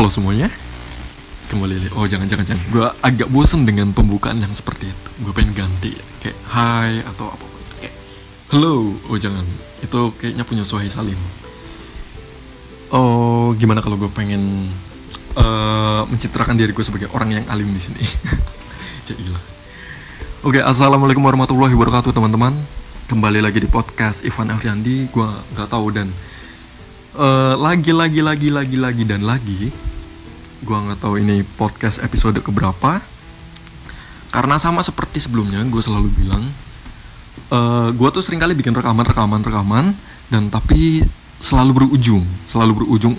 Halo semuanya. Kembali Oh jangan jangan Gue agak bosen dengan pembukaan yang seperti itu. Gue pengen ganti Kayak hai atau apa Kayak Hello. Oh jangan. Itu kayaknya punya Suhai Salim. Oh gimana kalau gue pengen uh, Mencitrakan diri gue sebagai orang yang alim di sini? Cailah Oke assalamualaikum warahmatullahi wabarakatuh teman-teman. Kembali lagi di podcast Ivan Afriandi Gue gak tahu dan uh, lagi lagi lagi lagi lagi dan lagi gua nggak tahu ini podcast episode keberapa. Karena sama seperti sebelumnya gue selalu bilang uh, eh, gue tuh sering kali bikin rekaman rekaman rekaman dan tapi selalu berujung selalu berujung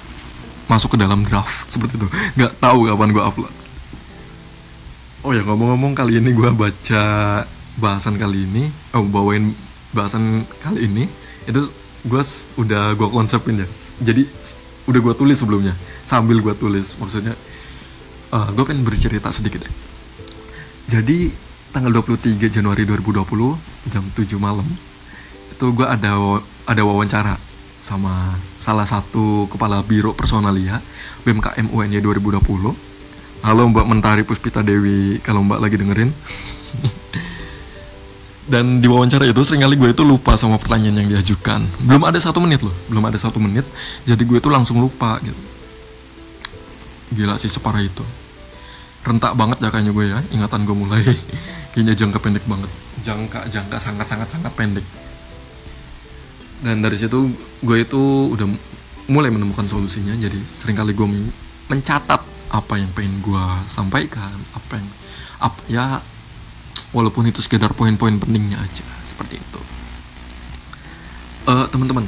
masuk ke dalam draft seperti itu. Nggak tahu kapan gue upload. Oh ya ngomong-ngomong kali ini gue baca bahasan kali ini oh bawain bahasan kali ini itu gue udah gue konsepin ya. Jadi udah gue tulis sebelumnya sambil gue tulis. Maksudnya uh, eh, gue pengen bercerita sedikit ya jadi tanggal 23 Januari 2020 jam 7 malam itu gue ada ada wawancara sama salah satu kepala biro personalia BMKM UNY 2020 halo Mbak Mentari Puspita Dewi kalau Mbak lagi dengerin dan di wawancara itu sering kali gue itu lupa sama pertanyaan yang diajukan. Belum ada satu menit loh belum ada satu menit jadi gue itu langsung lupa gitu. Gila sih separah itu. Rentak banget ya kayaknya gue ya ingatan gue mulai kayaknya jangka pendek banget. Jangka jangka sangat sangat sangat pendek. Dan dari situ gue itu udah mulai menemukan solusinya jadi sering kali gue mencatat apa yang pengen gue sampaikan apa yang apa ya walaupun itu sekedar poin-poin pentingnya aja seperti itu. Uh, teman-teman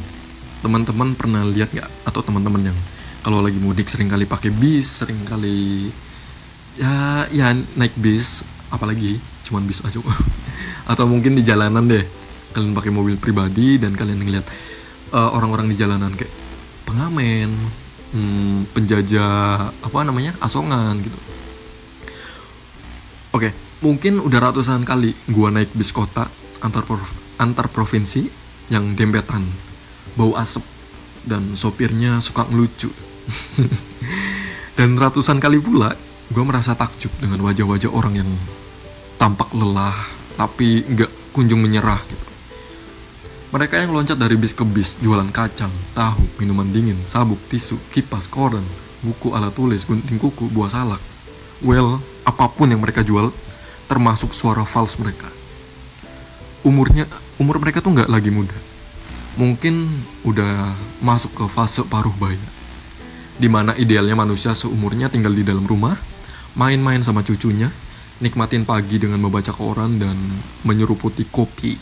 teman-teman pernah lihat nggak? Atau teman-teman yang kalau lagi mudik sering kali pakai bis sering kali ya ya naik bis apalagi cuman bis aja. Atau mungkin di jalanan deh kalian pakai mobil pribadi dan kalian ngeliat uh, orang-orang di jalanan kayak pengamen hmm, penjajah apa namanya asongan gitu mungkin udah ratusan kali gua naik bis kota antar antar provinsi yang dempetan bau asap dan sopirnya suka ngelucu dan ratusan kali pula gue merasa takjub dengan wajah-wajah orang yang tampak lelah tapi nggak kunjung menyerah gitu mereka yang loncat dari bis ke bis jualan kacang, tahu, minuman dingin, sabuk, tisu, kipas, koran, buku alat tulis, gunting kuku, buah salak. Well, apa pun yang mereka jual termasuk suara false mereka. Umurnya umur mereka tuh nggak lagi muda. Mungkin udah masuk ke fase paruh baya. Di mana idealnya manusia seumurnya tinggal di dalam rumah, main-main sama cucunya, nikmatin pagi dengan membaca koran dan menyeruputi kopi.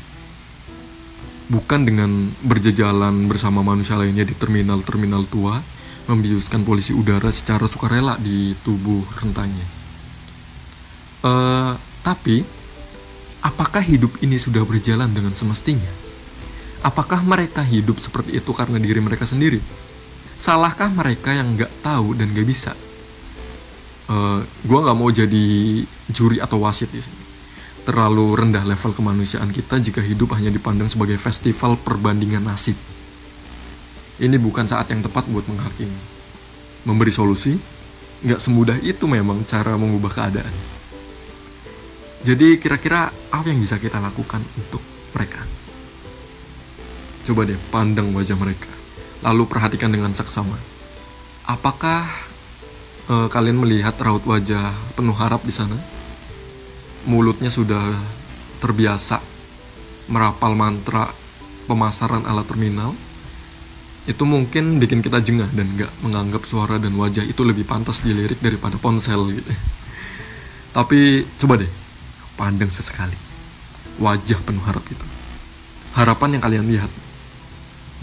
Bukan dengan berjejalan bersama manusia lainnya di terminal-terminal tua, membiuskan polisi udara secara sukarela di tubuh rentanya. Uh, tapi, apakah hidup ini sudah berjalan dengan semestinya? Apakah mereka hidup seperti itu karena diri mereka sendiri? Salahkah mereka yang nggak tahu dan nggak bisa? Uh, eh, gue nggak mau jadi juri atau wasit di sini. Terlalu rendah level kemanusiaan kita jika hidup hanya dipandang sebagai festival perbandingan nasib. Ini bukan saat yang tepat buat menghakimi. Memberi solusi, nggak semudah itu memang cara mengubah keadaan. Jadi kira-kira apa yang bisa kita lakukan untuk mereka? Coba deh pandang wajah mereka, lalu perhatikan dengan seksama. Apakah uh, kalian melihat raut wajah penuh harap di sana? Mulutnya sudah terbiasa merapal mantra pemasaran ala terminal. Itu mungkin bikin kita jengah dan gak menganggap suara dan wajah itu lebih pantas dilirik daripada ponsel gitu. Tapi coba deh pandang sesekali. Wajah penuh harap itu. Harapan yang kalian lihat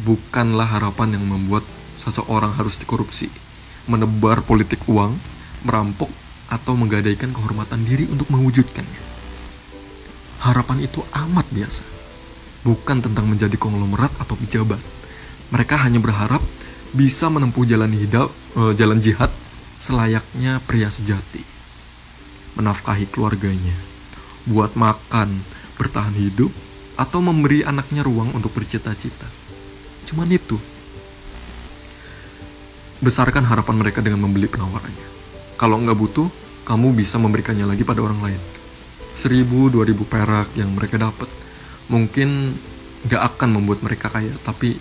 bukanlah harapan yang membuat seseorang harus dikorupsi, menebar politik uang, merampok, atau menggadaikan kehormatan diri untuk mewujudkannya. Harapan itu amat biasa, bukan tentang menjadi konglomerat atau pejabat. Mereka hanya berharap bisa menempuh jalan hidup, eh, jalan jihad selayaknya pria sejati, menafkahi keluarganya, buat makan, bertahan hidup, atau memberi anaknya ruang untuk bercita-cita. Cuman itu. besarkan harapan mereka dengan membeli penawarannya. Kalau nggak butuh, kamu bisa memberikannya lagi pada orang lain. Seribu, dua ribu perak yang mereka dapat mungkin nggak akan membuat mereka kaya, tapi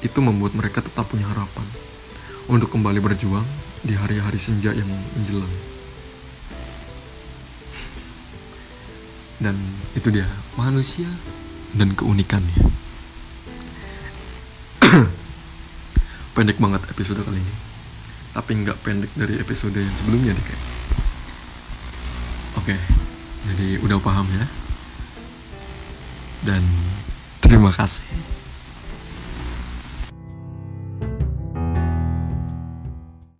itu membuat mereka tetap punya harapan untuk kembali berjuang di hari-hari senja yang menjelang. Dan itu dia manusia dan keunikannya. pendek banget episode kali ini. Tapi nggak pendek dari episode yang sebelumnya deh kayak. Oke, jadi udah paham ya. Dan terima kasih.